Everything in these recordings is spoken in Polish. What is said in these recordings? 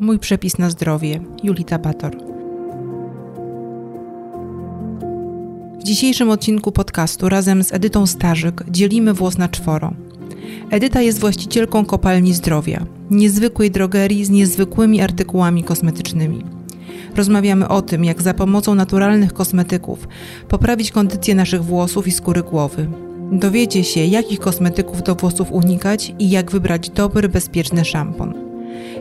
Mój przepis na zdrowie. Julita Bator. W dzisiejszym odcinku podcastu razem z Edytą Starzyk dzielimy włos na czworo. Edyta jest właścicielką kopalni zdrowia, niezwykłej drogerii z niezwykłymi artykułami kosmetycznymi. Rozmawiamy o tym, jak za pomocą naturalnych kosmetyków poprawić kondycję naszych włosów i skóry głowy. Dowiecie się, jakich kosmetyków do włosów unikać i jak wybrać dobry, bezpieczny szampon.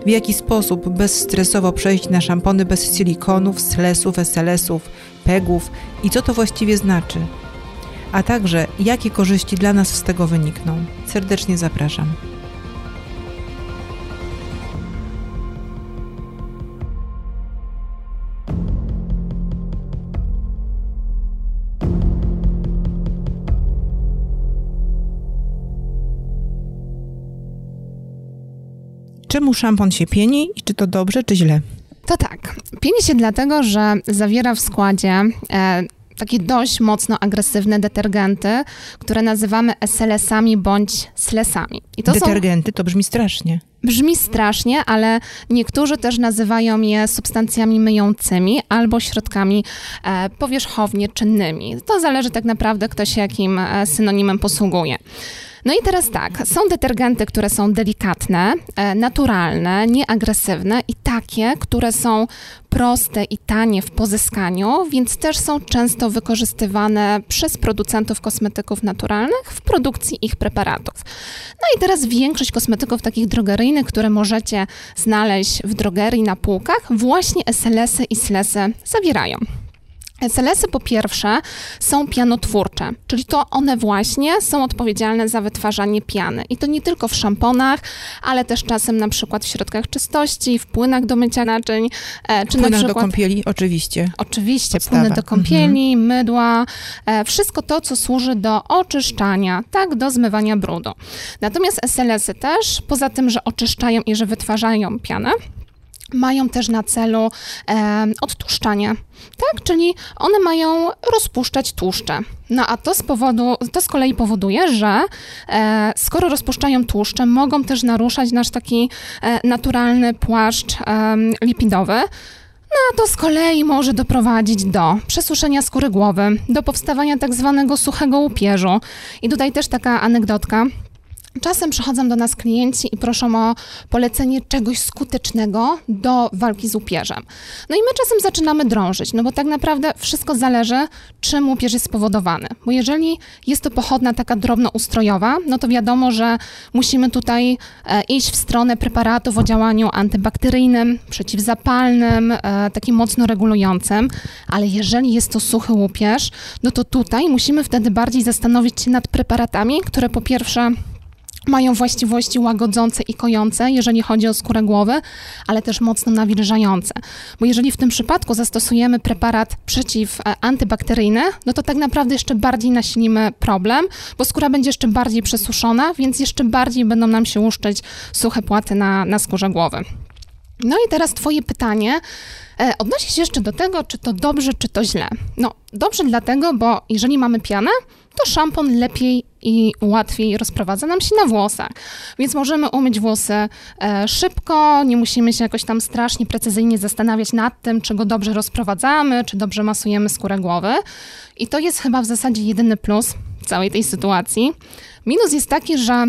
W jaki sposób bezstresowo przejść na szampony bez silikonów, slesów, SLS-ów, pegów i co to właściwie znaczy. A także, jakie korzyści dla nas z tego wynikną. Serdecznie zapraszam. Czemu szampon się pieni i czy to dobrze, czy źle? To tak. Pieni się dlatego, że zawiera w składzie e, takie dość mocno agresywne detergenty, które nazywamy SLS-ami bądź slesami. I to detergenty są... to brzmi strasznie. Brzmi strasznie, ale niektórzy też nazywają je substancjami myjącymi albo środkami e, powierzchownie czynnymi. To zależy tak naprawdę, kto się jakim e, synonimem posługuje. No i teraz tak, są detergenty, które są delikatne, e, naturalne, nieagresywne i takie, które są proste i tanie w pozyskaniu, więc też są często wykorzystywane przez producentów kosmetyków naturalnych w produkcji ich preparatów. No i teraz większość kosmetyków takich drogeryjnych, które możecie znaleźć w drogerii na półkach, właśnie SLS-y i SLS-y zawierają. SLS-y po pierwsze są pianotwórcze, czyli to one właśnie są odpowiedzialne za wytwarzanie piany. I to nie tylko w szamponach, ale też czasem na przykład w środkach czystości, w płynach do mycia naczyń. E, czy płynach na przykład, do kąpieli, oczywiście. Oczywiście, Podstawa. płyny do kąpieli, mhm. mydła, e, wszystko to, co służy do oczyszczania, tak, do zmywania brudu. Natomiast SLS-y też, poza tym, że oczyszczają i że wytwarzają pianę, mają też na celu e, odtłuszczanie, tak? Czyli one mają rozpuszczać tłuszcze. No a to z powodu, to z kolei powoduje, że e, skoro rozpuszczają tłuszcze, mogą też naruszać nasz taki e, naturalny płaszcz lipidowy. No a to z kolei może doprowadzić do przesuszenia skóry głowy, do powstawania tak zwanego suchego łupieżu. I tutaj też taka anegdotka. Czasem przychodzą do nas klienci i proszą o polecenie czegoś skutecznego do walki z łupieżem. No i my czasem zaczynamy drążyć, no bo tak naprawdę wszystko zależy, czym łupież jest spowodowany. Bo jeżeli jest to pochodna taka drobnoustrojowa, no to wiadomo, że musimy tutaj e, iść w stronę preparatów o działaniu antybakteryjnym, przeciwzapalnym, e, takim mocno regulującym, ale jeżeli jest to suchy łupież, no to tutaj musimy wtedy bardziej zastanowić się nad preparatami, które po pierwsze mają właściwości łagodzące i kojące, jeżeli chodzi o skórę głowy, ale też mocno nawilżające. Bo jeżeli w tym przypadku zastosujemy preparat przeciw-antybakteryjny, no to tak naprawdę jeszcze bardziej nasilimy problem, bo skóra będzie jeszcze bardziej przesuszona, więc jeszcze bardziej będą nam się łuszczyć suche płaty na, na skórze głowy. No i teraz Twoje pytanie e, odnosi się jeszcze do tego, czy to dobrze, czy to źle. No, dobrze dlatego, bo jeżeli mamy pianę, to szampon lepiej i łatwiej rozprowadza nam się na włosach. Więc możemy umyć włosy e, szybko, nie musimy się jakoś tam strasznie precyzyjnie zastanawiać nad tym, czy go dobrze rozprowadzamy, czy dobrze masujemy skórę głowy. I to jest chyba w zasadzie jedyny plus całej tej sytuacji. Minus jest taki, że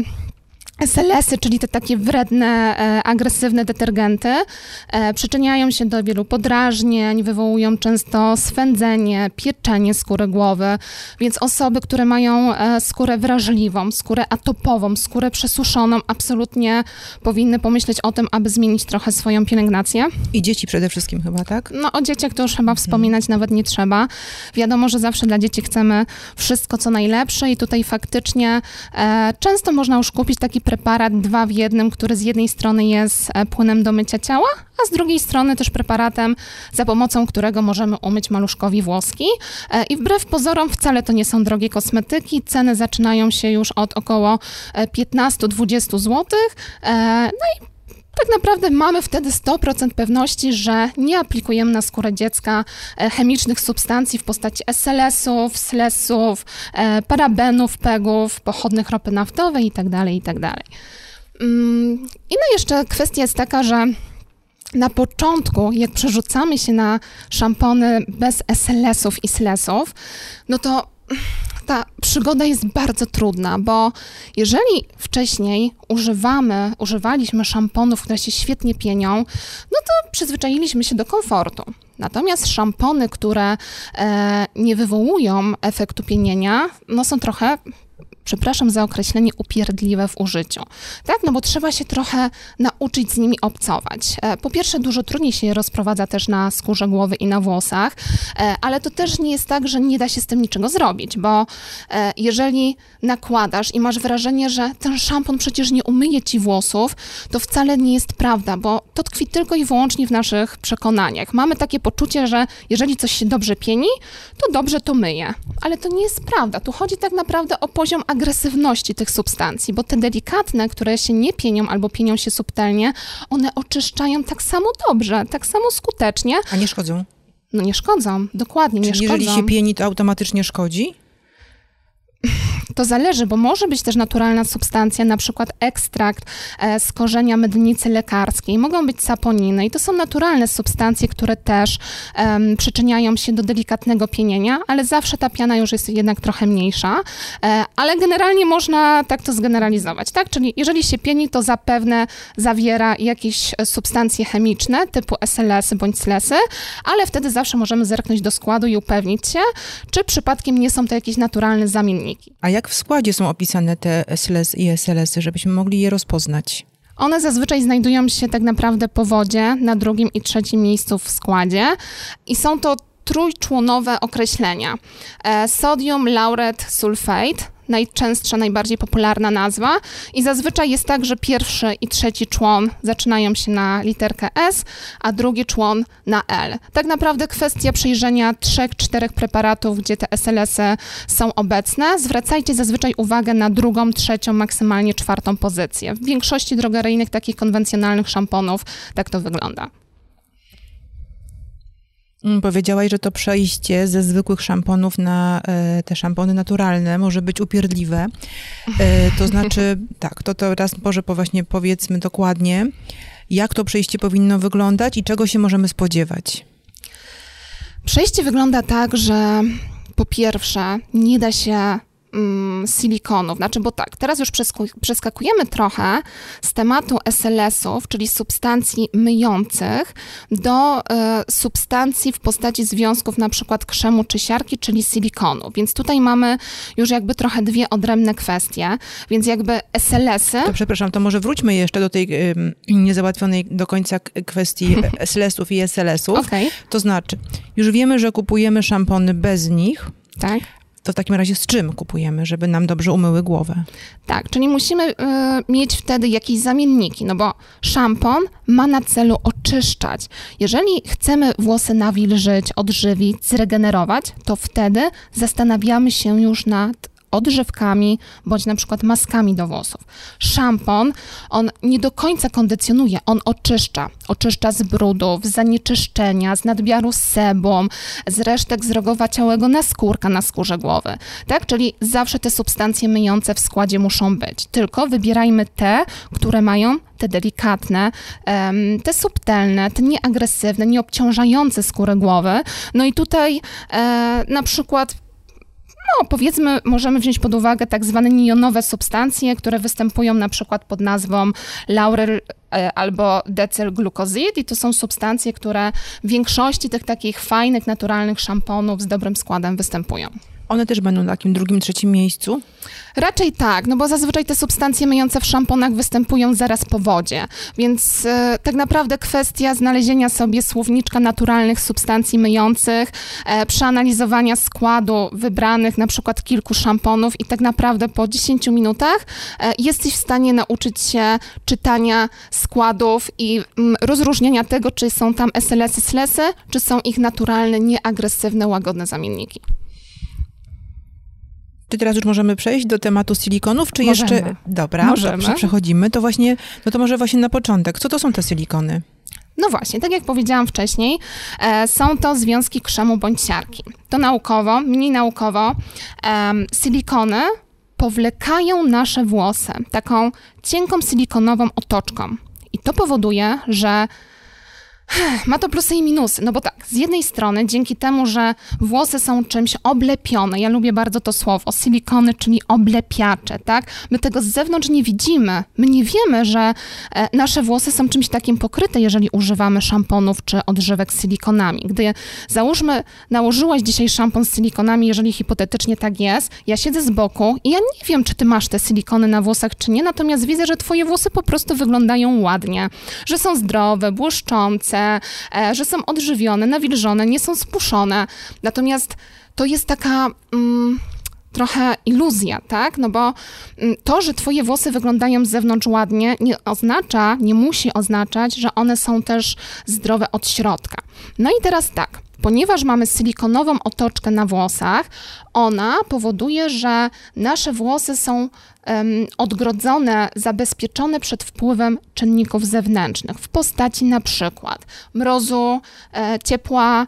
SLS-y, czyli te takie wredne, e, agresywne detergenty, e, przyczyniają się do wielu podrażnień, wywołują często swędzenie, pieczenie skóry głowy, więc osoby, które mają e, skórę wrażliwą, skórę atopową, skórę przesuszoną, absolutnie powinny pomyśleć o tym, aby zmienić trochę swoją pielęgnację. I dzieci przede wszystkim chyba, tak? No o dzieciach to już chyba wspominać hmm. nawet nie trzeba. Wiadomo, że zawsze dla dzieci chcemy wszystko, co najlepsze i tutaj faktycznie e, często można już kupić taki preparat dwa w jednym, który z jednej strony jest e, płynem do mycia ciała, a z drugiej strony też preparatem, za pomocą którego możemy umyć maluszkowi włoski. E, I wbrew pozorom wcale to nie są drogie kosmetyki. Ceny zaczynają się już od około 15-20 e, zł. No i tak naprawdę mamy wtedy 100% pewności, że nie aplikujemy na skórę dziecka e, chemicznych substancji w postaci SLS-ów, SLS-ów, e, parabenów, pegów, pochodnych ropy naftowej itd. Tak itd. Tak mm, Inna jeszcze kwestia jest taka, że na początku, jak przerzucamy się na szampony bez SLS-ów i SLS-ów, no to ta przygoda jest bardzo trudna, bo jeżeli wcześniej używamy, używaliśmy szamponów, które się świetnie pienią, no to przyzwyczailiśmy się do komfortu. Natomiast szampony, które e, nie wywołują efektu pienienia, no są trochę przepraszam za określenie, upierdliwe w użyciu. Tak, no bo trzeba się trochę nauczyć z nimi obcować. E, po pierwsze, dużo trudniej się je rozprowadza też na skórze głowy i na włosach, e, ale to też nie jest tak, że nie da się z tym niczego zrobić, bo e, jeżeli nakładasz i masz wrażenie, że ten szampon przecież nie umyje ci włosów, to wcale nie jest prawda, bo to tkwi tylko i wyłącznie w naszych przekonaniach. Mamy takie poczucie, że jeżeli coś się dobrze pieni, to dobrze to myje. Ale to nie jest prawda. Tu chodzi tak naprawdę o poziom agresywności tych substancji, bo te delikatne, które się nie pienią albo pienią się subtelnie, one oczyszczają tak samo dobrze, tak samo skutecznie. A nie szkodzą? No nie szkodzą, dokładnie Czyli nie szkodzą. jeżeli się pieni, to automatycznie szkodzi? To zależy, bo może być też naturalna substancja, na przykład ekstrakt e, z korzenia mydnicy lekarskiej, mogą być saponiny i to są naturalne substancje, które też um, przyczyniają się do delikatnego pienienia, ale zawsze ta piana już jest jednak trochę mniejsza, e, ale generalnie można tak to zgeneralizować, tak? Czyli jeżeli się pieni, to zapewne zawiera jakieś substancje chemiczne typu SLS-y bądź SLS-y, ale wtedy zawsze możemy zerknąć do składu i upewnić się, czy przypadkiem nie są to jakieś naturalne zamienniki. A jak w składzie są opisane te SLS i SLS-y, żebyśmy mogli je rozpoznać? One zazwyczaj znajdują się tak naprawdę po wodzie na drugim i trzecim miejscu w składzie i są to trójczłonowe określenia. E, sodium lauret sulfate najczęstsza, najbardziej popularna nazwa i zazwyczaj jest tak, że pierwszy i trzeci człon zaczynają się na literkę S, a drugi człon na L. Tak naprawdę kwestia przyjrzenia trzech, czterech preparatów, gdzie te SLS-y są obecne. Zwracajcie zazwyczaj uwagę na drugą, trzecią, maksymalnie czwartą pozycję. W większości drogeryjnych takich konwencjonalnych szamponów tak to wygląda. Mm, powiedziałaś, że to przejście ze zwykłych szamponów na e, te szampony naturalne może być upierdliwe. E, to znaczy, tak, to teraz może właśnie powiedzmy dokładnie, jak to przejście powinno wyglądać i czego się możemy spodziewać. Przejście wygląda tak, że po pierwsze nie da się mm, silikonów. Znaczy, bo tak, teraz już przeskakujemy trochę z tematu SLS-ów, czyli substancji myjących, do y, substancji w postaci związków na przykład krzemu czy siarki, czyli silikonu. Więc tutaj mamy już jakby trochę dwie odrębne kwestie. Więc jakby SLS-y... To przepraszam, to może wróćmy jeszcze do tej y, niezałatwionej do końca kwestii SLS-ów i SLS-ów. Okay. To znaczy, już wiemy, że kupujemy szampony bez nich. Tak to w takim razie z czym kupujemy, żeby nam dobrze umyły głowę? Tak, czyli musimy y, mieć wtedy jakieś zamienniki, no bo szampon ma na celu oczyszczać. Jeżeli chcemy włosy nawilżyć, odżywić, zregenerować, to wtedy zastanawiamy się już nad odżywkami bądź na przykład maskami do włosów. Szampon, on nie do końca kondycjonuje, on oczyszcza. Oczyszcza z brudów, z zanieczyszczenia, z nadmiaru sebum, z resztek zrogowaciałego naskórka na skórze głowy. Tak? Czyli zawsze te substancje myjące w składzie muszą być. Tylko wybierajmy te, które mają te delikatne, te subtelne, te nieagresywne, nieobciążające skórę głowy. No i tutaj e, na przykład no powiedzmy, możemy wziąć pod uwagę tak zwane nionowe substancje, które występują na przykład pod nazwą laurel e, albo decylglukozid i to są substancje, które w większości tych takich fajnych, naturalnych szamponów z dobrym składem występują. One też będą na takim drugim, trzecim miejscu? Raczej tak, no bo zazwyczaj te substancje myjące w szamponach występują zaraz po wodzie, więc e, tak naprawdę kwestia znalezienia sobie słowniczka naturalnych substancji myjących, e, przeanalizowania składu wybranych na przykład kilku szamponów i tak naprawdę po 10 minutach e, jesteś w stanie nauczyć się czytania składów i mm, rozróżnienia tego, czy są tam SLS-y, SLS-y, czy są ich naturalne, nieagresywne, łagodne zamienniki. Czy teraz już możemy przejść do tematu silikonów, czy możemy. jeszcze... Dobra, możemy. przechodzimy. To właśnie, no to może właśnie na początek. Co to są te silikony? No właśnie, tak jak powiedziałam wcześniej, e, są to związki krzemu bądź siarki. To naukowo, mniej naukowo, e, silikony powlekają nasze włosy taką cienką silikonową otoczką. I to powoduje, że Ma to plusy i minusy. No bo tak, z jednej strony, dzięki temu, że włosy są czymś oblepione, ja lubię bardzo to słowo, silikony, czyli oblepiacze, tak? My tego z zewnątrz nie widzimy. My nie wiemy, że e, nasze włosy są czymś takim pokryte, jeżeli używamy szamponów czy odżywek z silikonami. Gdy, załóżmy, nałożyłaś dzisiaj szampon z silikonami, jeżeli hipotetycznie tak jest, ja siedzę z boku i ja nie wiem, czy ty masz te silikony na włosach, czy nie, natomiast widzę, że twoje włosy po prostu wyglądają ładnie, że są zdrowe, błyszczące, E, że są odżywione, nawilżone, nie są spuszone. Natomiast to jest taka. Mm, trochę iluzja, tak? No bo mm, to, że twoje włosy wyglądają z zewnątrz ładnie, nie oznacza, nie musi oznaczać, że one są też zdrowe od środka. No i teraz tak. Ponieważ mamy silikonową otoczkę na włosach, ona powoduje, że nasze włosy są odgrodzone, zabezpieczone przed wpływem czynników zewnętrznych w postaci na przykład mrozu, e, ciepła,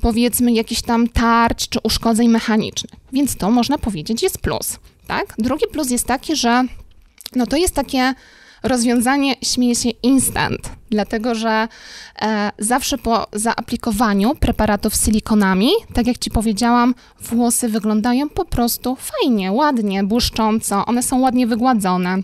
powiedzmy jakichś tam tarć czy uszkodzeń mechanicznych. Więc to można powiedzieć jest plus. Tak? Drugi plus jest taki, że no to jest takie rozwiązanie, śmieje się, instant, dlatego że e, zawsze po zaaplikowaniu preparatów silikonami, tak jak Ci powiedziałam, włosy wyglądają po prostu fajnie, ładnie, błyszcząco, one są ładnie wygładzone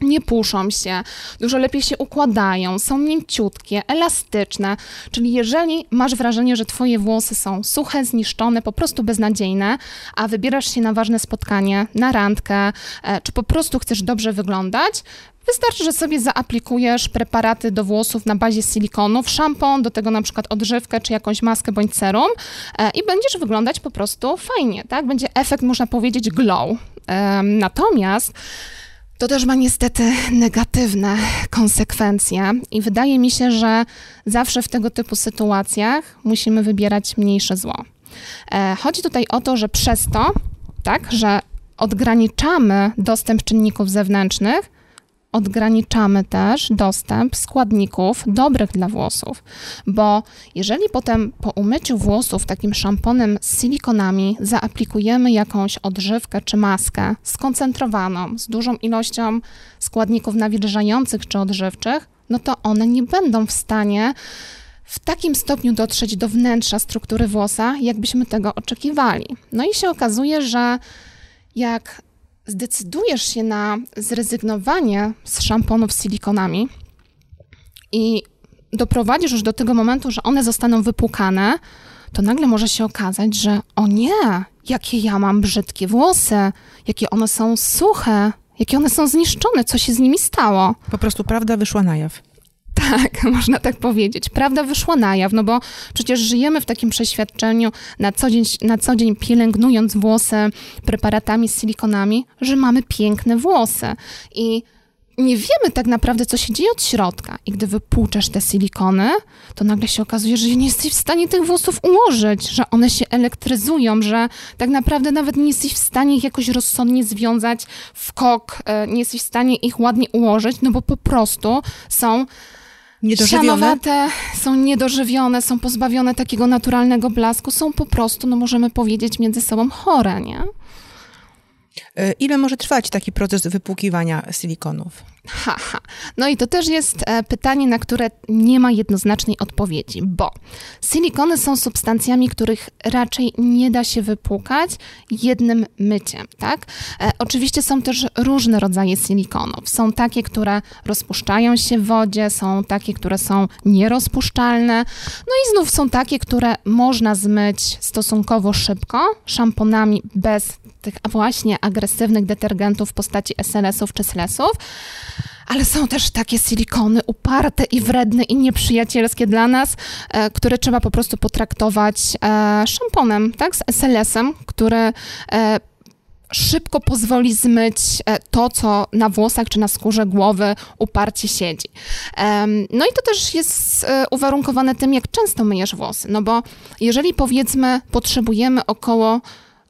nie puszą się, dużo lepiej się układają, są mięciutkie, elastyczne. Czyli jeżeli masz wrażenie, że twoje włosy są suche, zniszczone, po prostu beznadziejne, a wybierasz się na ważne spotkanie, na randkę, e, czy po prostu chcesz dobrze wyglądać, Wystarczy, że sobie zaaplikujesz preparaty do włosów na bazie silikonów, szampon, do tego na przykład odżywkę, czy jakąś maskę bądź serum e, i będziesz wyglądać po prostu fajnie, tak? Będzie efekt, można powiedzieć, glow. Natomiast to też ma niestety negatywne konsekwencje i wydaje mi się, że zawsze w tego typu sytuacjach musimy wybierać mniejsze zło. E, chodzi tutaj o to, że przez to, tak, że odgraniczamy dostęp czynników zewnętrznych, odgraniczamy też dostęp składników dobrych dla włosów, bo jeżeli potem po umyciu włosów takim szamponem z silikonami zaaplikujemy jakąś odżywkę czy maskę skoncentrowaną z dużą ilością składników nawilżających czy odżywczych, no to one nie będą w stanie w takim stopniu dotrzeć do wnętrza struktury włosa, jakbyśmy tego oczekiwali. No i się okazuje, że jak zdecydujesz się na zrezygnowanie z szamponów z silikonami i doprowadzisz już do tego momentu, że one zostaną wypłukane, to nagle może się okazać, że o nie, jakie ja mam brzydkie włosy, jakie one są suche, jakie one są zniszczone, co się z nimi stało. Po prostu prawda wyszła na jaw. Tak, można tak powiedzieć. Prawda wyszła na jaw, no bo przecież żyjemy w takim przeświadczeniu na co dzień, na co dzień pielęgnując włosy preparatami z silikonami, że mamy piękne włosy. I nie wiemy tak naprawdę, co się dzieje od środka. I gdy wypłuczesz te silikony, to nagle się okazuje, że nie jesteś w stanie tych włosów ułożyć, że one się elektryzują, że tak naprawdę nawet nie jesteś w stanie ich jakoś rozsądnie związać w kok, e, nie jesteś w stanie ich ładnie ułożyć, no bo po prostu są Niedożywione? są niedożywione, są pozbawione takiego naturalnego blasku, są po prostu, no możemy powiedzieć, między sobą chore, nie? E, ile może trwać taki proces wypłukiwania silikonów? Haha. Ha. No i to też jest e, pytanie, na które nie ma jednoznacznej odpowiedzi, bo silikony są substancjami, których raczej nie da się wypłukać jednym myciem, tak? E, oczywiście są też różne rodzaje silikonów. Są takie, które rozpuszczają się w wodzie, są takie, które są nierozpuszczalne, no i znów są takie, które można zmyć stosunkowo szybko, szamponami bez tych właśnie agresywnych detergentów w postaci SLS-ów czy SLS-ów, ale są też takie silikony uparte i wredne i nieprzyjacielskie dla nas, e, które trzeba po prostu potraktować e, szamponem, tak, z SLS-em, który e, szybko pozwoli zmyć to, co na włosach czy na skórze głowy uparcie siedzi. No i to też jest uwarunkowane tym, jak często myjesz włosy, no bo jeżeli powiedzmy potrzebujemy około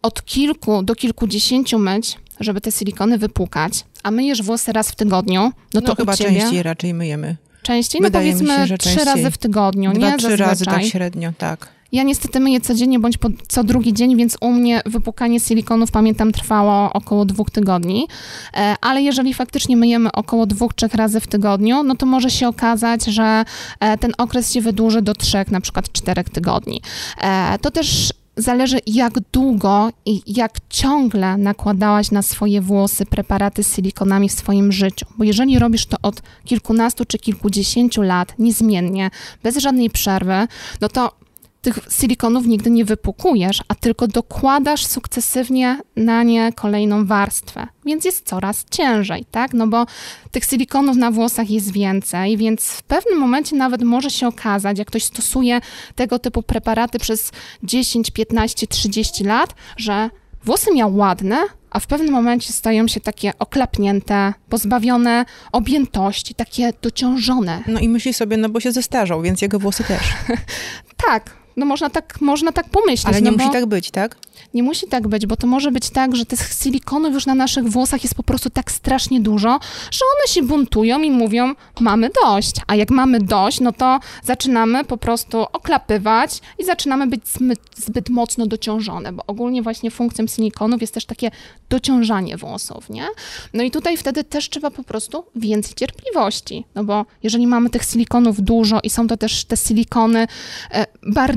od kilku do kilkudziesięciu myć, żeby te silikony wypłukać, a myjesz włosy raz w tygodniu, no, no to chyba ciebie... częściej raczej myjemy. Częściej? No Wydaje powiedzmy się, trzy razy w tygodniu, Dwa, nie? trzy razy tak średnio, tak. Ja niestety myję codziennie bądź po, co drugi dzień, więc u mnie wypukanie silikonów, pamiętam, trwało około dwóch tygodni. E, ale jeżeli faktycznie myjemy około dwóch, trzech razy w tygodniu, no to może się okazać, że e, ten okres się wydłuży do trzech, na przykład czterech tygodni. E, to też zależy, jak długo i jak ciągle nakładałaś na swoje włosy preparaty z silikonami w swoim życiu. Bo jeżeli robisz to od kilkunastu czy kilkudziesięciu lat, niezmiennie, bez żadnej przerwy, no to tych silikonów nigdy nie wypukujesz, a tylko dokładasz sukcesywnie na nie kolejną warstwę, więc jest coraz ciężej, tak? No bo tych silikonów na włosach jest więcej, więc w pewnym momencie nawet może się okazać, jak ktoś stosuje tego typu preparaty przez 10, 15, 30 lat, że włosy miał ładne, a w pewnym momencie stają się takie oklapnięte, pozbawione objętości, takie dociążone. No i myśli sobie, no bo się zestarzał, więc jego włosy też. tak, no można tak, można tak pomyśleć. Ale nie no musi tak być, tak? Nie musi tak być, bo to może być tak, że tych silikonów już na naszych włosach jest po prostu tak strasznie dużo, że one się buntują i mówią, mamy dość. A jak mamy dość, no to zaczynamy po prostu oklapywać i zaczynamy być zbyt mocno dociążone, bo ogólnie właśnie funkcją silikonów jest też takie dociążanie włosów, nie? No i tutaj wtedy też trzeba po prostu więcej cierpliwości, no bo jeżeli mamy tych silikonów dużo i są to też te silikony e,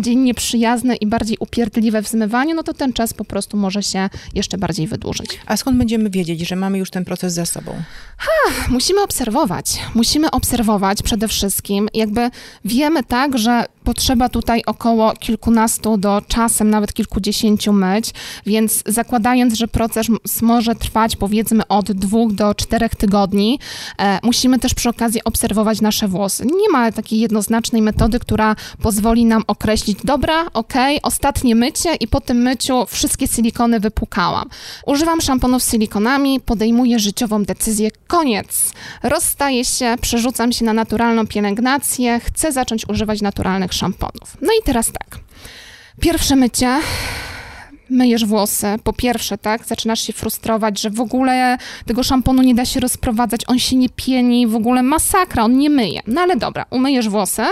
bardziej nieprzyjazne i bardziej upierdliwe w zmywaniu, no to ten czas po prostu może się jeszcze bardziej wydłużyć. A skąd będziemy wiedzieć, że mamy już ten proces za sobą? Ha, musimy obserwować. Musimy obserwować przede wszystkim. Jakby wiemy tak, że potrzeba tutaj około kilkunastu do czasem nawet kilkudziesięciu myć, więc zakładając, że proces może trwać powiedzmy od dwóch do czterech tygodni, e, musimy też przy okazji obserwować nasze włosy. Nie ma takiej jednoznacznej metody, która pozwoli nam określić, dobra, ok, ostatnie mycie i po tym myciu wszystkie silikony wypukałam. Używam szamponów z silikonami, podejmuję życiową decyzję, koniec. Rozstaję się, przerzucam się na naturalną pielęgnację, chcę zacząć używać naturalnych szamponów. No i teraz tak. Pierwsze mycie myjesz włosy, po pierwsze, tak, zaczynasz się frustrować, że w ogóle tego szamponu nie da się rozprowadzać, on się nie pieni, w ogóle masakra, on nie myje. No ale dobra, umyjesz włosy.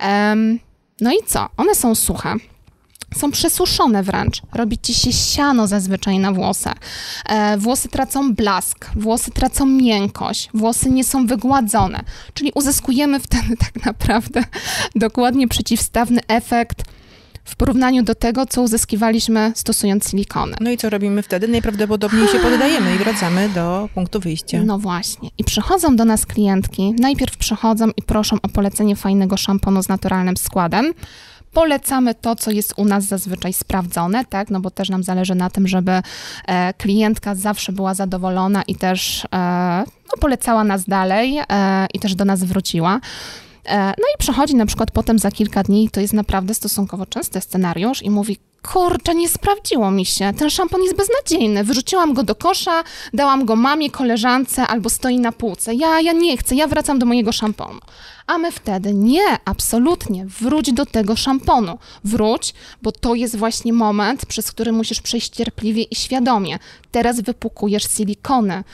Um, no i co? One są suche są przesuszone wręcz. Robi ci się siano zazwyczaj na włosach. E, włosy tracą blask, włosy tracą miękkość, włosy nie są wygładzone. Czyli uzyskujemy wtedy tak naprawdę dokładnie przeciwstawny efekt w porównaniu do tego, co uzyskiwaliśmy stosując silikony. No i co robimy wtedy? Najprawdopodobniej się poddajemy i wracamy do punktu wyjścia. No właśnie. I przychodzą do nas klientki, najpierw przychodzą i proszą o polecenie fajnego szamponu z naturalnym składem polecamy to, co jest u nas zazwyczaj sprawdzone, tak, no bo też nam zależy na tym, żeby e, klientka zawsze była zadowolona i też e, no, polecała nas dalej e, i też do nas wróciła. No i przechodzi na przykład potem za kilka dni, to jest naprawdę stosunkowo częsty scenariusz i mówi, kurczę, nie sprawdziło mi się, ten szampon jest beznadziejny, wyrzuciłam go do kosza, dałam go mamie, koleżance albo stoi na półce, ja, ja nie chcę, ja wracam do mojego szamponu. A my wtedy nie, absolutnie, wróć do tego szamponu. Wróć, bo to jest właśnie moment, przez który musisz przejść cierpliwie i świadomie. Teraz wypukujesz silikony.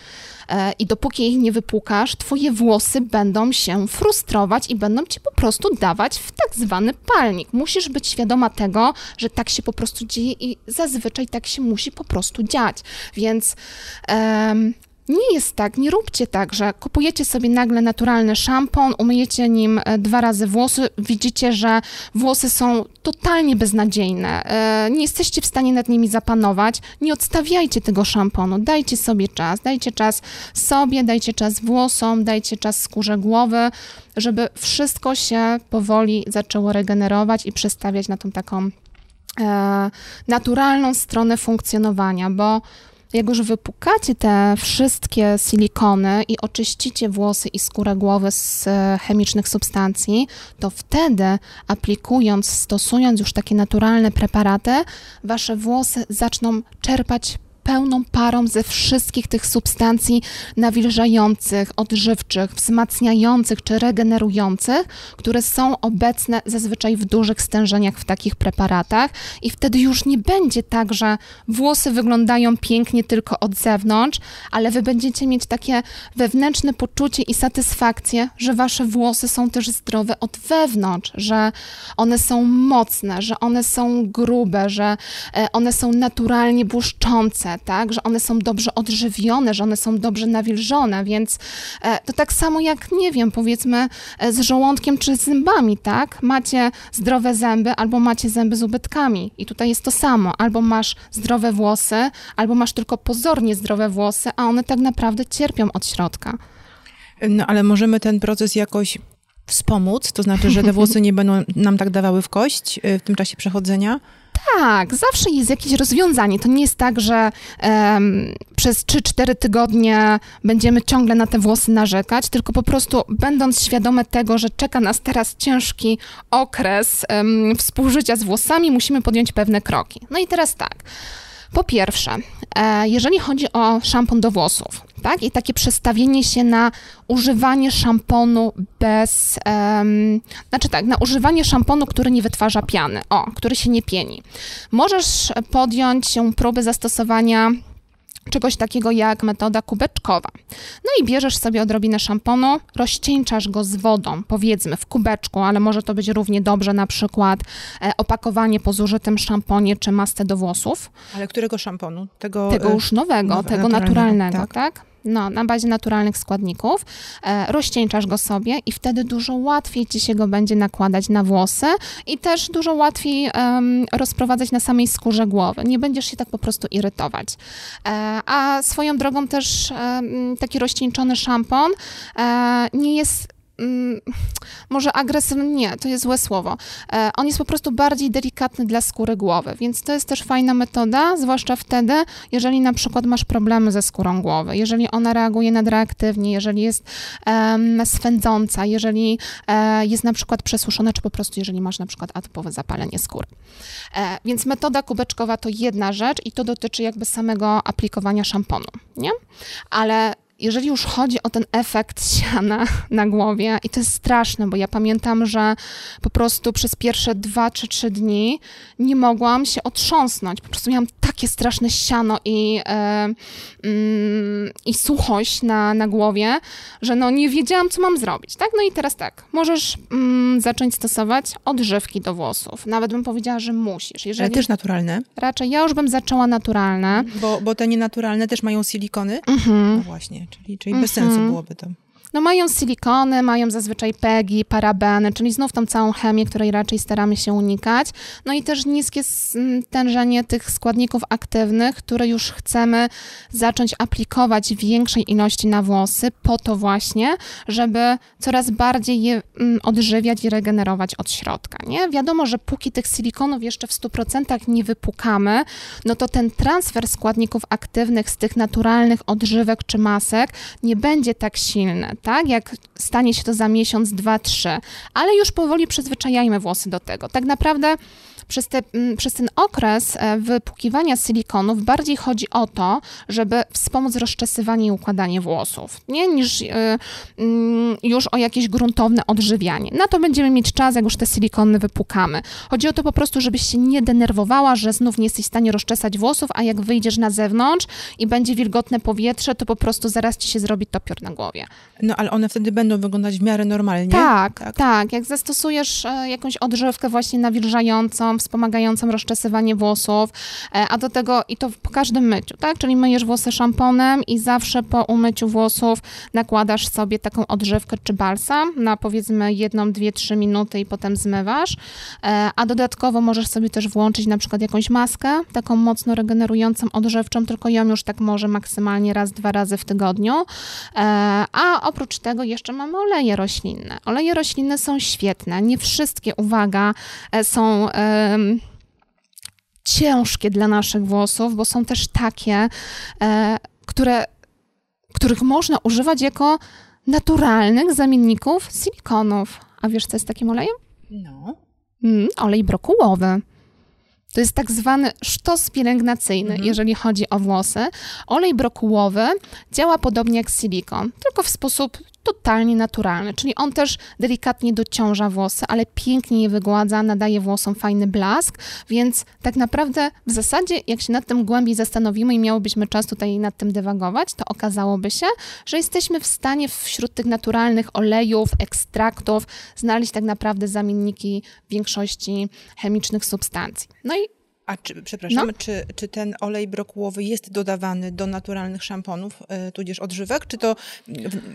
E, I dopóki ich nie wypłukasz, twoje włosy będą się frustrować i będą ci po prostu dawać w tak zwany palnik. Musisz być świadoma tego, że tak się po prostu dzieje i zazwyczaj tak się musi po prostu dziać. Więc. Nie jest tak, nie róbcie tak, że kupujecie sobie nagle naturalny szampon, umyjecie nim e, dwa razy włosy, widzicie, że włosy są totalnie beznadziejne, e, nie jesteście w stanie nad nimi zapanować, nie odstawiajcie tego szamponu, dajcie sobie czas, dajcie czas sobie, dajcie czas włosom, dajcie czas skórze głowy, żeby wszystko się powoli zaczęło regenerować i przestawiać na tą taką e, naturalną stronę funkcjonowania, bo jak już wypukacie te wszystkie silikony i oczyścicie włosy i skórę głowy z e, chemicznych substancji, to wtedy aplikując, stosując już takie naturalne preparaty, wasze włosy zaczną czerpać pełną parą ze wszystkich tych substancji nawilżających, odżywczych, wzmacniających czy regenerujących, które są obecne zazwyczaj w dużych stężeniach w takich preparatach. I wtedy już nie będzie tak, że włosy wyglądają pięknie tylko od zewnątrz, ale wy będziecie mieć takie wewnętrzne poczucie i satysfakcję, że wasze włosy są też zdrowe od wewnątrz, że one są mocne, że one są grube, że e, one są naturalnie błyszczące, tak, że one są dobrze odżywione, że one są dobrze nawilżone, więc e, to tak samo jak, nie wiem, powiedzmy e, z żołądkiem czy z zębami, tak? Macie zdrowe zęby albo macie zęby z ubytkami i tutaj jest to samo, albo masz zdrowe włosy, albo masz tylko pozornie zdrowe włosy, a one tak naprawdę cierpią od środka. No ale możemy ten proces jakoś wspomóc, to znaczy, że te włosy nie będą nam tak dawały w kość y, w tym czasie przechodzenia? Tak, zawsze jest jakieś rozwiązanie. To nie jest tak, że um, przez 3-4 tygodnie będziemy ciągle na te włosy narzekać, tylko po prostu będąc świadome tego, że czeka nas teraz ciężki okres um, współżycia z włosami, musimy podjąć pewne kroki. No i teraz tak. Po pierwsze, e, jeżeli chodzi o szampon do włosów, tak, i takie przestawienie się na używanie szamponu bez, um, znaczy tak, na używanie szamponu, który nie wytwarza piany, o, który się nie pieni. Możesz podjąć się próby zastosowania czegoś takiego jak metoda kubeczkowa. No i bierzesz sobie odrobinę szamponu, rozcieńczasz go z wodą, powiedzmy w kubeczku, ale może to być równie dobrze na przykład e, opakowanie po zużytym szamponie czy masce do włosów. Ale którego szamponu? Tego, tego e, już nowego, nowe, tego naturalnego, naturalnego tak? tak? No, na bazie naturalnych składników, e, rozcieńczasz go sobie i wtedy dużo łatwiej ci się go będzie nakładać na włosy i też dużo łatwiej um, rozprowadzać na samej skórze głowy. Nie będziesz się tak po prostu irytować. E, a swoją drogą też e, taki rozcieńczony szampon e, nie jest Mm, może agresywny, nie, to jest złe słowo. E, on jest po prostu bardziej delikatny dla skóry głowy, więc to jest też fajna metoda, zwłaszcza wtedy, jeżeli na przykład masz problemy ze skórą głowy, jeżeli ona reaguje nadreaktywnie, jeżeli jest um, swędząca, jeżeli e, jest na przykład przesuszona, czy po prostu jeżeli masz na przykład atopowe zapalenie skóry. E, więc metoda kubeczkowa to jedna rzecz i to dotyczy jakby samego aplikowania szamponu, nie? Ale jeżeli już chodzi o ten efekt siana na głowie, i to jest straszne, bo ja pamiętam, że po prostu przez pierwsze dwa czy trzy dni nie mogłam się otrząsnąć. Po prostu miałam takie straszne siano i, mm, i suchość na, na głowie, że no nie wiedziałam, co mam zrobić. Tak? No i teraz tak, możesz mm, zacząć stosować odżywki do włosów. Nawet bym powiedziała, że musisz. Jeżeli, Ale też naturalne? Raczej ja już bym zaczęła naturalne. Bo, bo te nienaturalne też mają silikony? Mhm. No właśnie czyli, czyli bez sensu mhm. byłoby to. No mają silikony, mają zazwyczaj PEGI, parabeny, czyli znów tą całą chemię, której raczej staramy się unikać. No i też niskie stężenie tych składników aktywnych, które już chcemy zacząć aplikować w większej ilości na włosy, po to właśnie, żeby coraz bardziej je odżywiać i regenerować od środka. Nie? Wiadomo, że póki tych silikonów jeszcze w 100% nie wypukamy, no to ten transfer składników aktywnych z tych naturalnych odżywek czy masek nie będzie tak silny tak? Jak stanie się to za miesiąc, dwa, trzy, ale już powoli przyzwyczajajmy włosy do tego. Tak naprawdę przez, te, mm, przez ten okres e, wypłukiwania silikonów bardziej chodzi o to, żeby wspomóc rozczesywanie i układanie włosów, nie niż yy, yy, już o jakieś gruntowne odżywianie. Na to będziemy mieć czas, jak już te silikony wypukamy. Chodzi o to po prostu, żebyś się nie denerwowała, że znów nie jesteś w stanie rozczesać włosów, a jak wyjdziesz na zewnątrz i będzie wilgotne powietrze, to po prostu zaraz ci się zrobi topior na głowie. No ale one wtedy będą wyglądać w miarę normalnie. Tak, tak. tak. Jak zastosujesz e, jakąś odżywkę właśnie nawilżającą, wspomagającą rozczesywanie włosów, e, a do tego i to po każdym myciu, tak? Czyli myjesz włosy szamponem i zawsze po umyciu włosów nakładasz sobie taką odżywkę czy balsam na powiedzmy jedną, dwie, trzy minuty i potem zmywasz, e, a dodatkowo możesz sobie też włączyć na przykład jakąś maskę, taką mocno regenerującą, odżywczą, tylko ją już tak może maksymalnie raz, dwa razy w tygodniu, e, a oprócz tego jeszcze mamy oleje roślinne. Oleje roślinne są świetne, nie wszystkie, uwaga, są ciężkie dla naszych włosów, bo są też takie, e, które, których można używać jako naturalnych zamienników silikonów. A wiesz, co jest takim olejem? No. Mm, olej brokułowy. To jest tak zwany sztos pielęgnacyjny, mhm. jeżeli chodzi o włosy. Olej brokułowy działa podobnie jak silikon, tylko w sposób totalnie naturalny, czyli on też delikatnie dociąża włosy, ale pięknie je wygładza, nadaje włosom fajny blask, więc tak naprawdę w zasadzie jak się nad tym głębiej zastanowimy i miałobyśmy czas tutaj nad tym dywagować, to okazałoby się, że jesteśmy w stanie wśród tych naturalnych olejów, ekstraktów znaleźć tak naprawdę zamienniki większości chemicznych substancji. No i a czy, przepraszam, no. czy, czy ten olej brokułowy jest dodawany do naturalnych szamponów, y, tudzież odżywek, czy to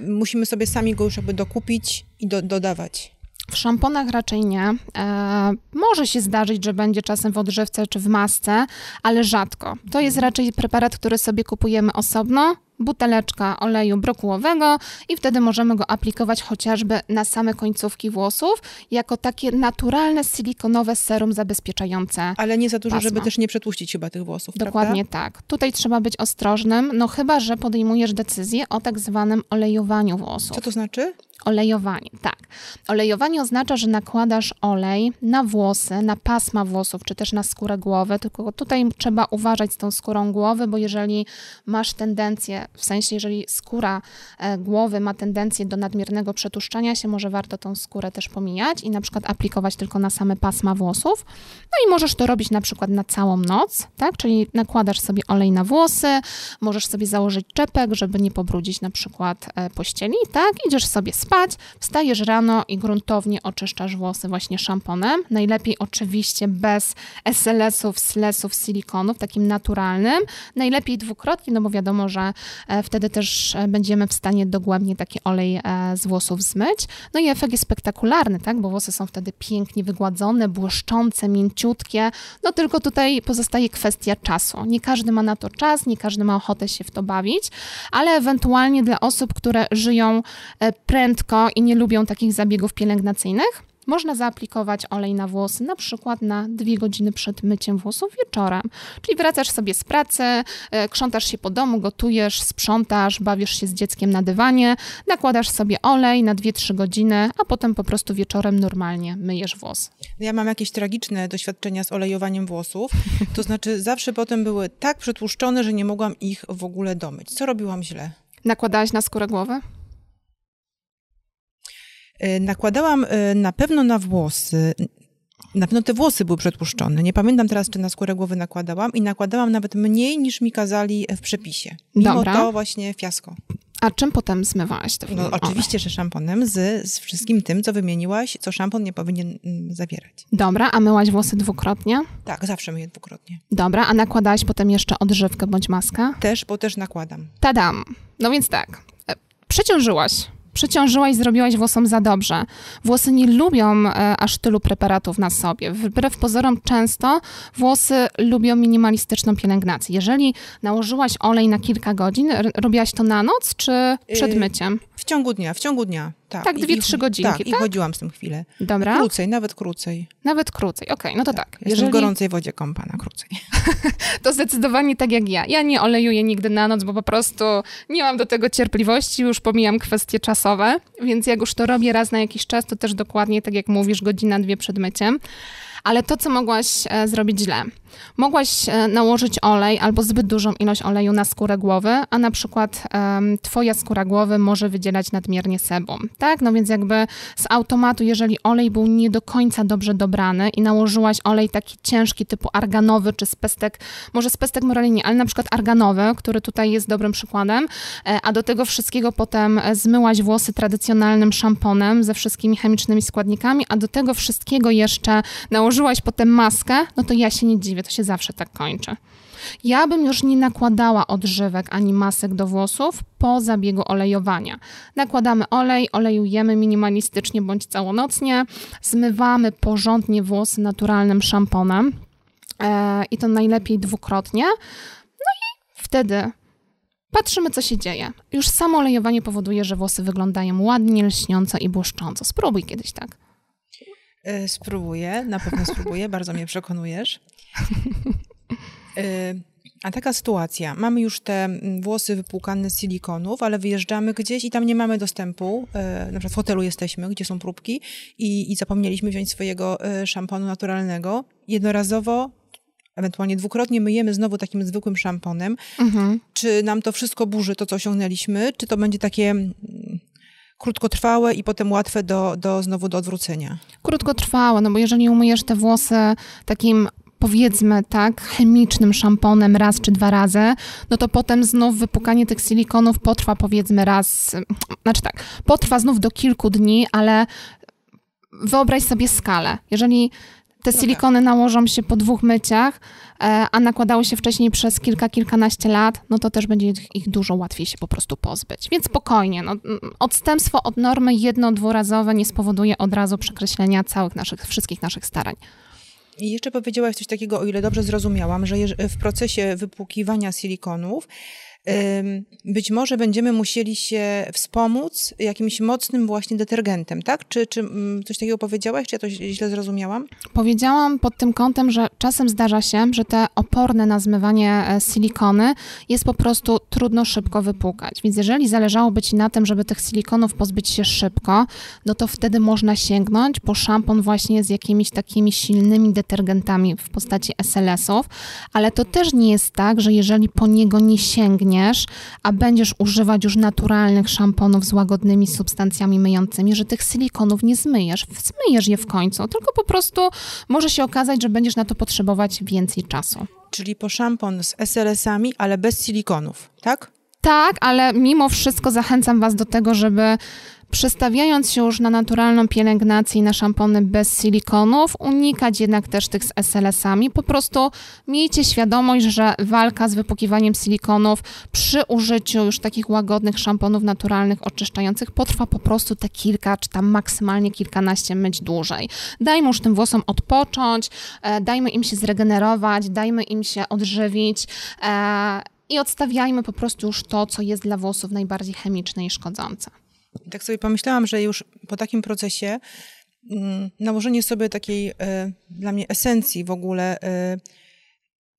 musimy sobie sami go już jakby dokupić i do, dodawać? W szamponach raczej nie. E, może się zdarzyć, że będzie czasem w odżywce czy w masce, ale rzadko. To jest raczej preparat, który sobie kupujemy osobno, buteleczka oleju brokułowego i wtedy możemy go aplikować chociażby na same końcówki włosów, jako takie naturalne silikonowe serum zabezpieczające. Ale nie za dużo, pasma. żeby też nie przetłuścić chyba tych włosów. Dokładnie prawda? tak. Tutaj trzeba być ostrożnym, no chyba, że podejmujesz decyzję o tak zwanym olejowaniu włosów. Co to znaczy? Olejowanie, tak. Olejowanie oznacza, że nakładasz olej na włosy, na pasma włosów, czy też na skórę głowy, tylko tutaj trzeba uważać z tą skórą głowy, bo jeżeli masz tendencję, w sensie jeżeli skóra e, głowy ma tendencję do nadmiernego przetuszczania się, może warto tą skórę też pomijać i na przykład aplikować tylko na same pasma włosów. No i możesz to robić na przykład na całą noc, tak? Czyli nakładasz sobie olej na włosy, możesz sobie założyć czepek, żeby nie pobrudzić na przykład e, pościeli, tak? Idziesz sobie spać, wstajesz rano i gruntownie oczyszczasz włosy właśnie szamponem. Najlepiej oczywiście bez SLS-ów, SLS-ów, silikonów, takim naturalnym. Najlepiej dwukrotnie, no bo wiadomo, że wtedy też e, będziemy w stanie dogłębnie taki olej e, z włosów zmyć. No i efekt jest spektakularny, tak, bo włosy są wtedy pięknie wygładzone, błyszczące, mięciutkie. No tylko tutaj pozostaje kwestia czasu. Nie każdy ma na to czas, nie każdy ma ochotę się w to bawić, ale ewentualnie dla osób, które żyją prędko i nie lubią takich zabiegów pielęgnacyjnych, można zaaplikować olej na włosy na przykład na dwie godziny przed myciem włosów wieczorem. Czyli wracasz sobie z pracy, e, krzątasz się po domu, gotujesz, sprzątasz, bawisz się z dzieckiem na dywanie, nakładasz sobie olej na 2-3 godziny, a potem po prostu wieczorem normalnie myjesz włos. Ja mam jakieś tragiczne doświadczenia z olejowaniem włosów. To znaczy zawsze potem były tak przetłuszczone, że nie mogłam ich w ogóle domyć. Co robiłam źle? Nakładałaś na skórę głowy? E, nakładałam e, na pewno na włosy. Na pewno te włosy były przetłuszczone. Nie pamiętam teraz, czy na skórę głowy nakładałam i nakładałam nawet mniej niż mi kazali w przepisie. Mimo Dobra. to właśnie fiasko. A czym potem zmywałaś te No oczywiście, że szamponem z, z wszystkim tym, co wymieniłaś, co szampon nie powinien mm, zawierać. Dobra, a myłaś włosy dwukrotnie? Tak, zawsze myję dwukrotnie. Dobra, a nakładałaś potem jeszcze odżywkę bądź maskę? Też, bo też nakładam. Tadam. No więc tak, e, przeciążyłaś przeciążyłaś, zrobiłaś włosom za dobrze. Włosy nie lubią e, aż tylu preparatów na sobie. Wbrew pozorom często włosy lubią minimalistyczną pielęgnację. Jeżeli nałożyłaś olej na kilka godzin, robiłaś to na noc czy przed y, myciem? W ciągu dnia, w ciągu dnia. Tak, tak dwie, trzy godzinki, tak? tak? i chodziłam z tym chwilę. Dobra. Krócej, nawet krócej. Nawet krócej, okej, okay, no to tak. tak. Jeżeli... w gorącej wodzie kąpana, krócej. to zdecydowanie tak jak ja. Ja nie olejuję nigdy na noc, bo po prostu nie mam do tego cierpliwości, już pomijam kwestie czasowe, więc jak już to robię raz na jakiś czas, to też dokładnie tak jak mówisz, godzina, dwie przed myciem. Ale to, co mogłaś e, zrobić źle – Mogłaś e, nałożyć olej albo zbyt dużą ilość oleju na skórę głowy, a na przykład um, twoja skóra głowy może wydzielać nadmiernie sebum, tak? No więc jakby z automatu, jeżeli olej był nie do końca dobrze dobrany i nałożyłaś olej taki ciężki typu arganowy czy spestek, może spestek moralini, ale na przykład arganowy, który tutaj jest dobrym przykładem, e, a do tego wszystkiego potem e, zmyłaś włosy tradycjonalnym szamponem ze wszystkimi chemicznymi składnikami, a do tego wszystkiego jeszcze nałożyłaś potem maskę, no to ja się nie dziwię to się zawsze tak kończy. Ja bym już nie nakładała odżywek ani masek do włosów po zabiegu olejowania. Nakładamy olej, olejujemy minimalistycznie bądź całonocnie, zmywamy porządnie włosy naturalnym szamponem e, i to najlepiej dwukrotnie. No i wtedy patrzymy, co się dzieje. Już samo olejowanie powoduje, że włosy wyglądają ładnie, lśniąco i błyszcząco. Spróbuj kiedyś tak. E, spróbuję, na pewno spróbuję, bardzo mnie przekonujesz. E, a taka sytuacja, mamy już te włosy wypłukane z silikonów, ale wyjeżdżamy gdzieś i tam nie mamy dostępu, e, na przykład w hotelu jesteśmy, gdzie są próbki i, i zapomnieliśmy wziąć swojego szamponu naturalnego. Jednorazowo ewentualnie dwukrotnie myjemy znowu takim zwykłym szamponem, mhm. czy nam to wszystko burzy, to co osiągnęliśmy, czy to będzie takie krótkotrwałe i potem łatwe do, do znowu do odwrócenia? Krótkotrwałe, no bo jeżeli umyjesz te włosy takim powiedzmy tak, chemicznym szamponem raz czy dwa razy, no to potem znów wypukanie tych silikonów potrwa powiedzmy raz, znaczy tak, potrwa znów do kilku dni, ale wyobraź sobie skalę. Jeżeli te no silikony nałożą się po dwóch myciach, e, a nakładały się wcześniej przez kilka, kilkanaście lat, no to też będzie ich dużo łatwiej się po prostu pozbyć. Więc spokojnie, no, odstępstwo od normy jedno, dwurazowe nie spowoduje od razu przekreślenia całych naszych, wszystkich naszych starań. I jeszcze powiedziałaś coś takiego, o ile dobrze zrozumiałam, że w procesie wypłukiwania silikonów być może będziemy musieli się wspomóc jakimś mocnym właśnie detergentem, tak? Czy, czy mm, coś takiego powiedziałaś, czy ja to źle zrozumiałam? Powiedziałam pod tym kątem, że czasem zdarza się, że te oporne na zmywanie e, silikony jest po prostu trudno szybko wypłukać. Więc jeżeli zależałoby Ci na tym, żeby tych silikonów pozbyć się szybko, no to wtedy można sięgnąć po szampon właśnie z jakimiś takimi silnymi detergentami w postaci SLS-ów, ale to też nie jest tak, że jeżeli po niego nie sięgnie, a będziesz używać już naturalnych szamponów z łagodnymi substancjami myjącymi, że tych silikonów nie zmyjesz. Zmyjesz je w końcu, tylko po prostu może się okazać, że będziesz na to potrzebować więcej czasu. Czyli po szampon z SLS-ami, ale bez silikonów, tak? Tak, ale mimo wszystko zachęcam Was do tego, żeby Przestawiając się już na naturalną pielęgnację i na szampony bez silikonów, unikać jednak też tych z SLS-ami. Po prostu miejcie świadomość, że walka z wypłukiwaniem silikonów przy użyciu już takich łagodnych szamponów naturalnych, oczyszczających potrwa po prostu te kilka, czy tam maksymalnie kilkanaście myć dłużej. Dajmy już tym włosom odpocząć, e, dajmy im się zregenerować, dajmy im się odżywić e, i odstawiajmy po prostu już to, co jest dla włosów najbardziej chemiczne i szkodzące. I tak sobie pomyślałam, że już po takim procesie mm, nałożenie sobie takiej e, dla mnie esencji w ogóle e,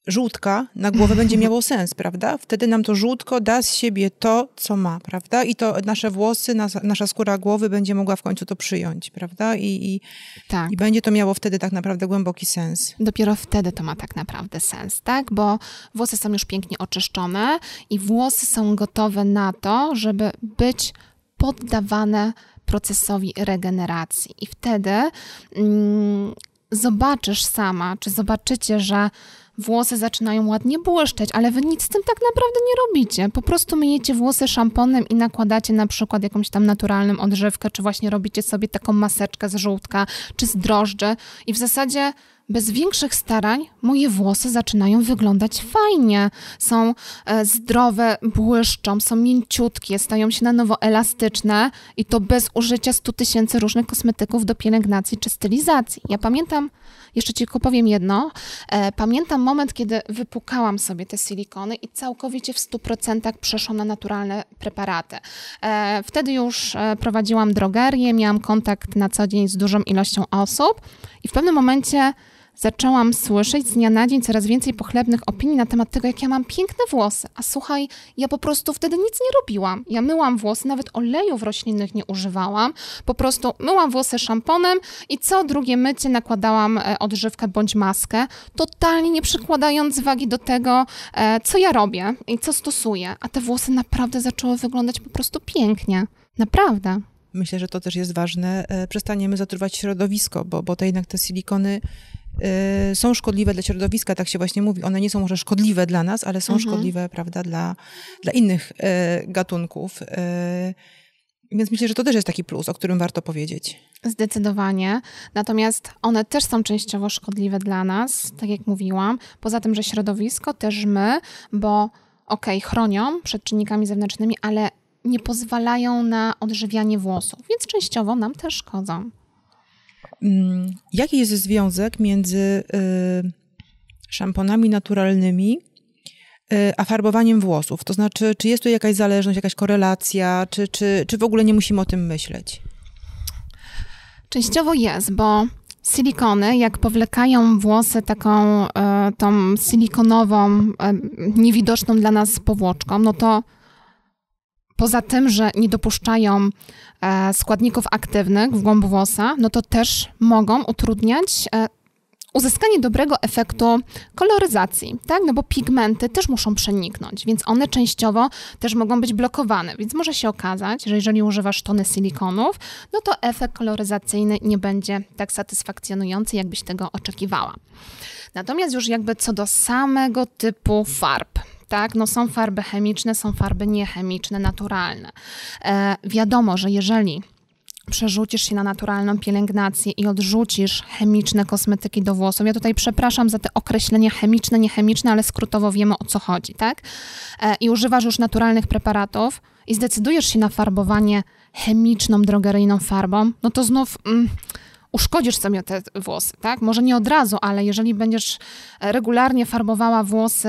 żółtka na głowę będzie miało sens, prawda? Wtedy nam to żółtko da z siebie to, co ma, prawda? I to nasze włosy, nasza, nasza skóra głowy będzie mogła w końcu to przyjąć, prawda? I, i, tak. I będzie to miało wtedy tak naprawdę głęboki sens. Dopiero wtedy to ma tak naprawdę sens, tak? Bo włosy są już pięknie oczyszczone i włosy są gotowe na to, żeby być poddawane procesowi regeneracji. I wtedy mm, zobaczysz sama, czy zobaczycie, że włosy zaczynają ładnie błyszczeć, ale wy nic z tym tak naprawdę nie robicie. Po prostu myjecie włosy szamponem i nakładacie na przykład jakąś tam naturalną odżywkę, czy właśnie robicie sobie taką maseczkę z żółtka, czy z drożdży i w zasadzie bez większych starań moje włosy zaczynają wyglądać fajnie. Są e, zdrowe, błyszczą, są mięciutkie, stają się na nowo elastyczne i to bez użycia 100 tysięcy różnych kosmetyków do pielęgnacji czy stylizacji. Ja pamiętam, jeszcze ci tylko powiem jedno, e, pamiętam moment, kiedy wypukałam sobie te silikony i całkowicie w 100% przeszłam na naturalne preparaty. E, wtedy już prowadziłam drogerię, miałam kontakt na co dzień z dużą ilością osób i w pewnym momencie zaczęłam słyszeć z dnia na dzień coraz więcej pochlebnych opinii na temat tego, jak ja mam piękne włosy. A słuchaj, ja po prostu wtedy nic nie robiłam. Ja myłam włosy, nawet olejów roślinnych nie używałam. Po prostu myłam włosy szamponem i co drugie mycie nakładałam e, odżywkę bądź maskę, totalnie nie przykładając wagi do tego, e, co ja robię i co stosuję. A te włosy naprawdę zaczęły wyglądać po prostu pięknie. Naprawdę. Myślę, że to też jest ważne. E, przestaniemy zatruwać środowisko, bo, bo to jednak te silikony są szkodliwe dla środowiska, tak się właśnie mówi. One nie są może szkodliwe dla nas, ale są mhm. szkodliwe, prawda, dla, dla innych y, gatunków. Y, więc myślę, że to też jest taki plus, o którym warto powiedzieć. Zdecydowanie. Natomiast one też są częściowo szkodliwe dla nas, tak jak mówiłam. Poza tym, że środowisko też my, bo okej, okay, chronią przed czynnikami zewnętrznymi, ale nie pozwalają na odżywianie włosów, więc częściowo nam też szkodzą. Mm, jaki jest związek między y, szamponami naturalnymi y, a farbowaniem włosów? To znaczy, czy jest tu jakaś zależność, jakaś korelacja, czy, czy, czy w ogóle nie musimy o tym myśleć? Częściowo jest, bo silikony, jak powlekają włosy taką e, tą silikonową, e, niewidoczną dla nas powłoczką, no to poza tym, że nie dopuszczają e, składników aktywnych w głąb włosa, no to też mogą utrudniać e, uzyskanie dobrego efektu koloryzacji, tak? No bo pigmenty też muszą przeniknąć, więc one częściowo też mogą być blokowane, więc może się okazać, że jeżeli używasz tony silikonów, no to efekt koloryzacyjny nie będzie tak satysfakcjonujący, jakbyś tego oczekiwała. Natomiast już jakby co do samego typu farb, tak? No są farby chemiczne, są farby niechemiczne, naturalne. E, wiadomo, że jeżeli przerzucisz się na naturalną pielęgnację i odrzucisz chemiczne kosmetyki do włosów. Ja tutaj przepraszam za te określenia chemiczne, niechemiczne, ale skrótowo wiemy o co chodzi, tak? E, I używasz już naturalnych preparatów i zdecydujesz się na farbowanie chemiczną, drogeryjną farbą, no to znów... Mm, uszkodzisz sobie te włosy, tak? Może nie od razu, ale jeżeli będziesz regularnie farbowała włosy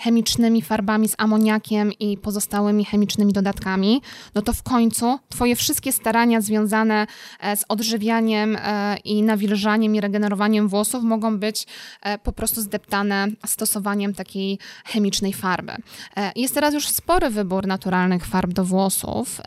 chemicznymi farbami z amoniakiem i pozostałymi chemicznymi dodatkami, no to w końcu twoje wszystkie starania związane e, z odżywianiem e, i nawilżaniem i regenerowaniem włosów mogą być e, po prostu zdeptane stosowaniem takiej chemicznej farby. Jest teraz już spory wybór naturalnych farb do włosów.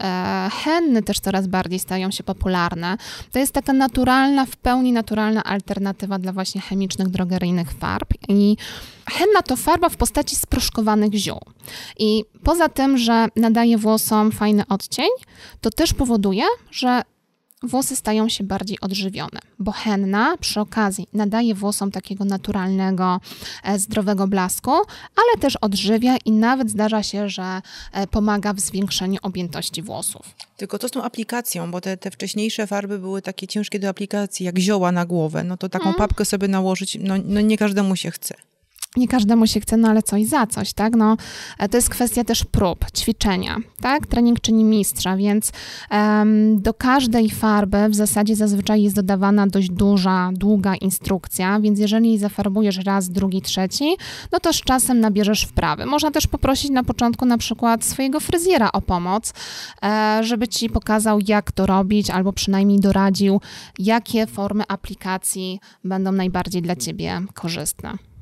Henny też coraz bardziej stają się popularne. To jest taka naturalna, w pełni naturalna alternatywa dla właśnie chemicznych, drogeryjnych farb i Henna to farba w postaci sproszkowanych ziół. I poza tym, że nadaje włosom fajny odcień, to też powoduje, że włosy stają się bardziej odżywione, bo henna przy okazji nadaje włosom takiego naturalnego, e, zdrowego blasku, ale też odżywia i nawet zdarza się, że e, pomaga w zwiększeniu objętości włosów. Tylko to z tą aplikacją, bo te, te wcześniejsze farby były takie ciężkie do aplikacji, jak zioła na głowę, no to taką mm. papkę sobie nałożyć, no, no nie każdemu się chce nie każdemu się chce, no ale coś za coś, tak? No, e, to jest kwestia też prób, ćwiczenia, tak? Trening czyni mistrza, więc um, do każdej farby w zasadzie zazwyczaj jest dodawana dość duża, długa instrukcja, więc jeżeli zafarbujesz raz, drugi, trzeci, no to z czasem nabierzesz wprawy. Można też poprosić na początku na przykład swojego fryzjera o pomoc, e, żeby ci pokazał, jak to robić, albo przynajmniej doradził, jakie formy aplikacji będą najbardziej dla ciebie korzystne.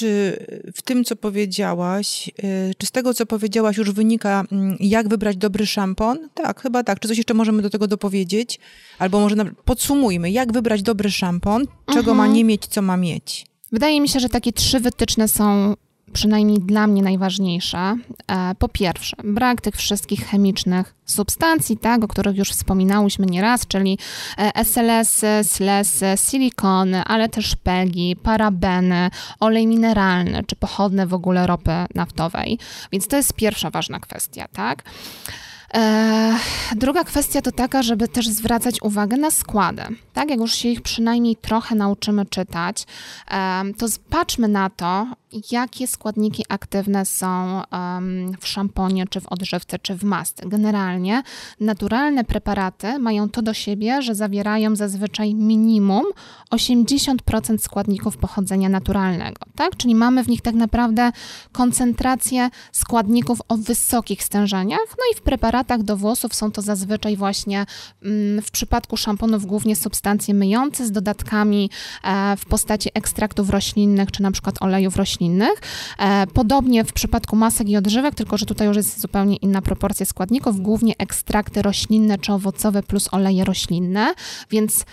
Czy w tym, co powiedziałaś, y, czy z tego, co powiedziałaś, już wynika, mm, jak wybrać dobry szampon? Tak, chyba tak. Czy coś jeszcze możemy do tego dopowiedzieć? Albo może podsumujmy, jak wybrać dobry szampon, czego mhm. ma nie mieć, co ma mieć? Wydaje mi się, że takie trzy wytyczne są przynajmniej dla mnie najważniejsze. E, po pierwsze, brak tych wszystkich chemicznych substancji, tak, o których już wspominałyśmy nieraz, czyli SLS, SLS, silikony, ale też PEGI, parabeny, olej mineralny, czy pochodne w ogóle ropy naftowej. Więc to jest pierwsza ważna kwestia, tak. E, druga kwestia to taka, żeby też zwracać uwagę na składy. Tak, jak już się ich przynajmniej trochę nauczymy czytać, to patrzmy na to, jakie składniki aktywne są w szamponie, czy w odżywce, czy w masce. Generalnie naturalne preparaty mają to do siebie, że zawierają zazwyczaj minimum 80% składników pochodzenia naturalnego, tak? Czyli mamy w nich tak naprawdę koncentrację składników o wysokich stężeniach, no i w preparatach do włosów są to zazwyczaj właśnie mm, w przypadku szamponów głównie substancje myjące z dodatkami e, w postaci ekstraktów roślinnych, czy na przykład olejów roślinnych, roślinnych. E, podobnie w przypadku masek i odżywek, tylko że tutaj już jest zupełnie inna proporcja składników, głównie ekstrakty roślinne czy owocowe plus oleje roślinne, więc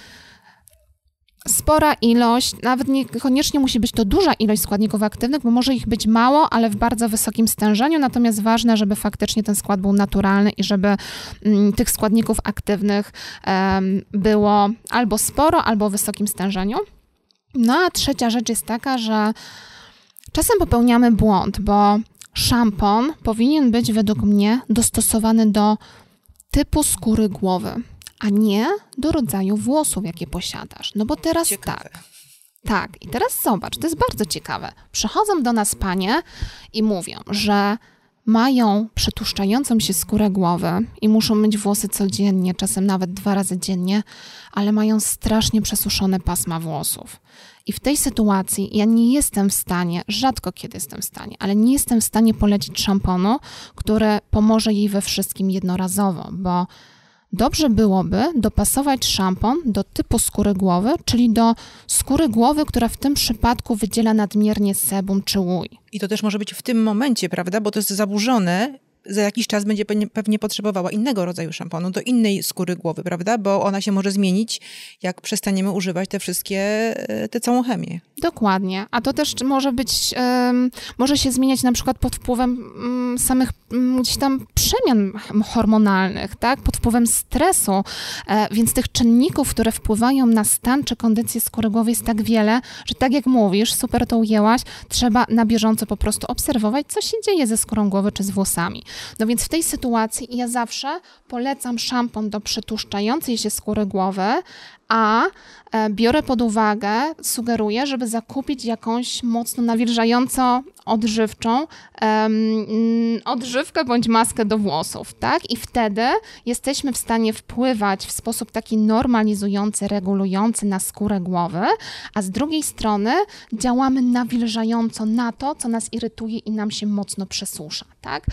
spora ilość, nawet niekoniecznie musi być to duża ilość składników aktywnych, bo może ich być mało, ale w bardzo wysokim stężeniu, natomiast ważne, żeby faktycznie ten skład był naturalny i żeby mm, tych składników aktywnych um, było albo sporo, albo w wysokim stężeniu. No a trzecia rzecz jest taka, że Czasem popełniamy błąd, bo szampon powinien być według mnie dostosowany do typu skóry głowy, a nie do rodzaju włosów, jakie posiadasz. No bo teraz ciekawe. tak. Tak, i teraz zobacz, to jest bardzo ciekawe. Przychodzą do nas panie i mówią, że mają przetłuszczającą się skórę głowy i muszą myć włosy codziennie, czasem nawet dwa razy dziennie, ale mają strasznie przesuszone pasma włosów. I w tej sytuacji ja nie jestem w stanie, rzadko kiedy jestem w stanie, ale nie jestem w stanie polecić szamponu, który pomoże jej we wszystkim jednorazowo, bo Dobrze byłoby dopasować szampon do typu skóry głowy, czyli do skóry głowy, która w tym przypadku wydziela nadmiernie sebum czy łój. I to też może być w tym momencie, prawda? Bo to jest zaburzone za jakiś czas będzie pewnie potrzebowała innego rodzaju szamponu do innej skóry głowy, prawda? Bo ona się może zmienić, jak przestaniemy używać te wszystkie, e, tę całą chemię. Dokładnie. A to też może być, może się zmieniać na przykład pod wpływem um, samych um, gdzieś tam przemian hormonalnych, tak? Pod wpływem stresu. E, więc tych czynników, które wpływają na stan czy kondycję skóry głowy jest tak wiele, że tak jak mówisz, super to ujęłaś, trzeba na bieżąco po prostu obserwować, co się dzieje ze skórą głowy czy z włosami. No więc w tej sytuacji ja zawsze polecam szampon do przytłuszczającej się skóry głowy, a e, biorę pod uwagę, sugeruję, żeby zakupić jakąś mocno nawilżająco odżywczą um, odżywkę bądź maskę do włosów, tak? I wtedy jesteśmy w stanie wpływać w sposób taki normalizujący, regulujący na skórę głowy, a z drugiej strony działamy nawilżająco na to, co nas irytuje i nam się mocno przesusza, tak?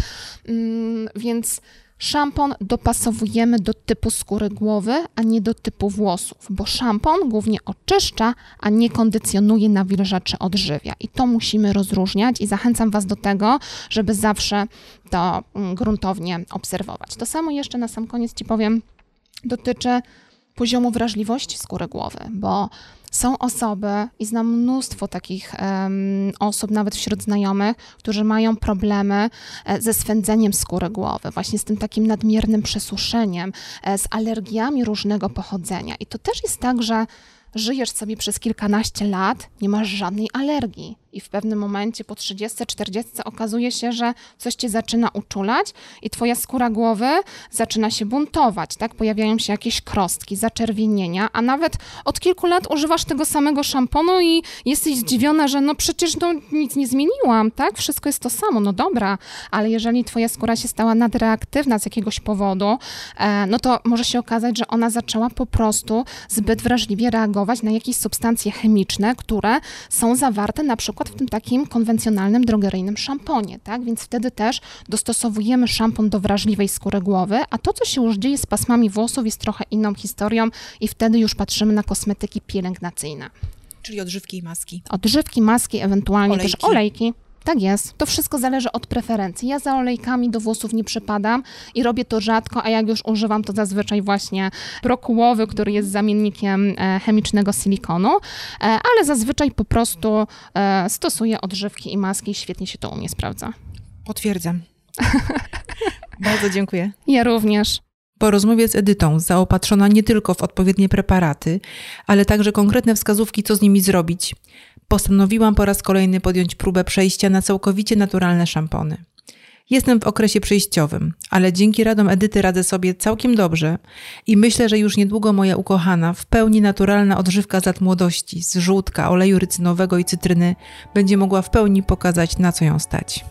Um, więc Szampon dopasowujemy do typu skóry głowy, a nie do typu włosów, bo szampon głównie oczyszcza, a nie kondycjonuje, nawilża czy odżywia. I to musimy rozróżniać i zachęcam Was do tego, żeby zawsze to mm, gruntownie obserwować. To samo jeszcze na sam koniec Ci powiem, dotyczy poziomu wrażliwości skóry głowy, bo są osoby, i znam mnóstwo takich um, osób, nawet wśród znajomych, którzy mają problemy e, ze swędzeniem skóry głowy, właśnie z tym takim nadmiernym przesuszeniem, e, z alergiami różnego pochodzenia. I to też jest tak, że żyjesz sobie przez kilkanaście lat, nie masz żadnej alergii i w pewnym momencie po 30-40 okazuje się, że coś cię zaczyna uczulać i twoja skóra głowy zaczyna się buntować, tak? Pojawiają się jakieś krostki, zaczerwienienia, a nawet od kilku lat używasz tego samego szamponu i jesteś zdziwiona, że no przecież no, nic nie zmieniłam, tak? Wszystko jest to samo, no dobra, ale jeżeli twoja skóra się stała nadreaktywna z jakiegoś powodu, e, no to może się okazać, że ona zaczęła po prostu zbyt wrażliwie reagować na jakieś substancje chemiczne, które są zawarte na przykład przykład w tym takim konwencjonalnym, drogeryjnym szamponie, tak? Więc wtedy też dostosowujemy szampon do wrażliwej skóry głowy, a to, co się już dzieje z pasmami włosów jest trochę inną historią i wtedy już patrzymy na kosmetyki pielęgnacyjne. Czyli odżywki i maski. Odżywki, maski, ewentualnie olejki. też olejki. Tak jest. To wszystko zależy od preferencji. Ja za olejkami do włosów nie przypadam i robię to rzadko, a jak już używam, to zazwyczaj właśnie brokułowy, który jest zamiennikiem e, chemicznego silikonu, e, ale zazwyczaj po prostu e, stosuję odżywki i maski i świetnie się to u mnie sprawdza. Potwierdzam. Bardzo dziękuję. Ja również. Po rozmowie z Edytą, zaopatrzona nie tylko w odpowiednie preparaty, ale także konkretne wskazówki, co z nimi zrobić, postanowiłam po raz kolejny podjąć próbę przejścia na całkowicie naturalne szampony. Jestem w okresie przejściowym, ale dzięki radom Edyty radzę sobie całkiem dobrze i myślę, że już niedługo moja ukochana, w pełni naturalna odżywka z lat młodości, z żółtka, oleju rycynowego i cytryny będzie mogła w pełni pokazać, na co ją stać.